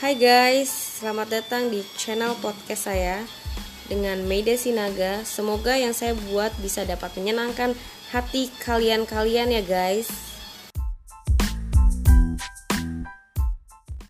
Hai guys, selamat datang di channel podcast saya dengan Meida Sinaga. Semoga yang saya buat bisa dapat menyenangkan hati kalian-kalian ya guys.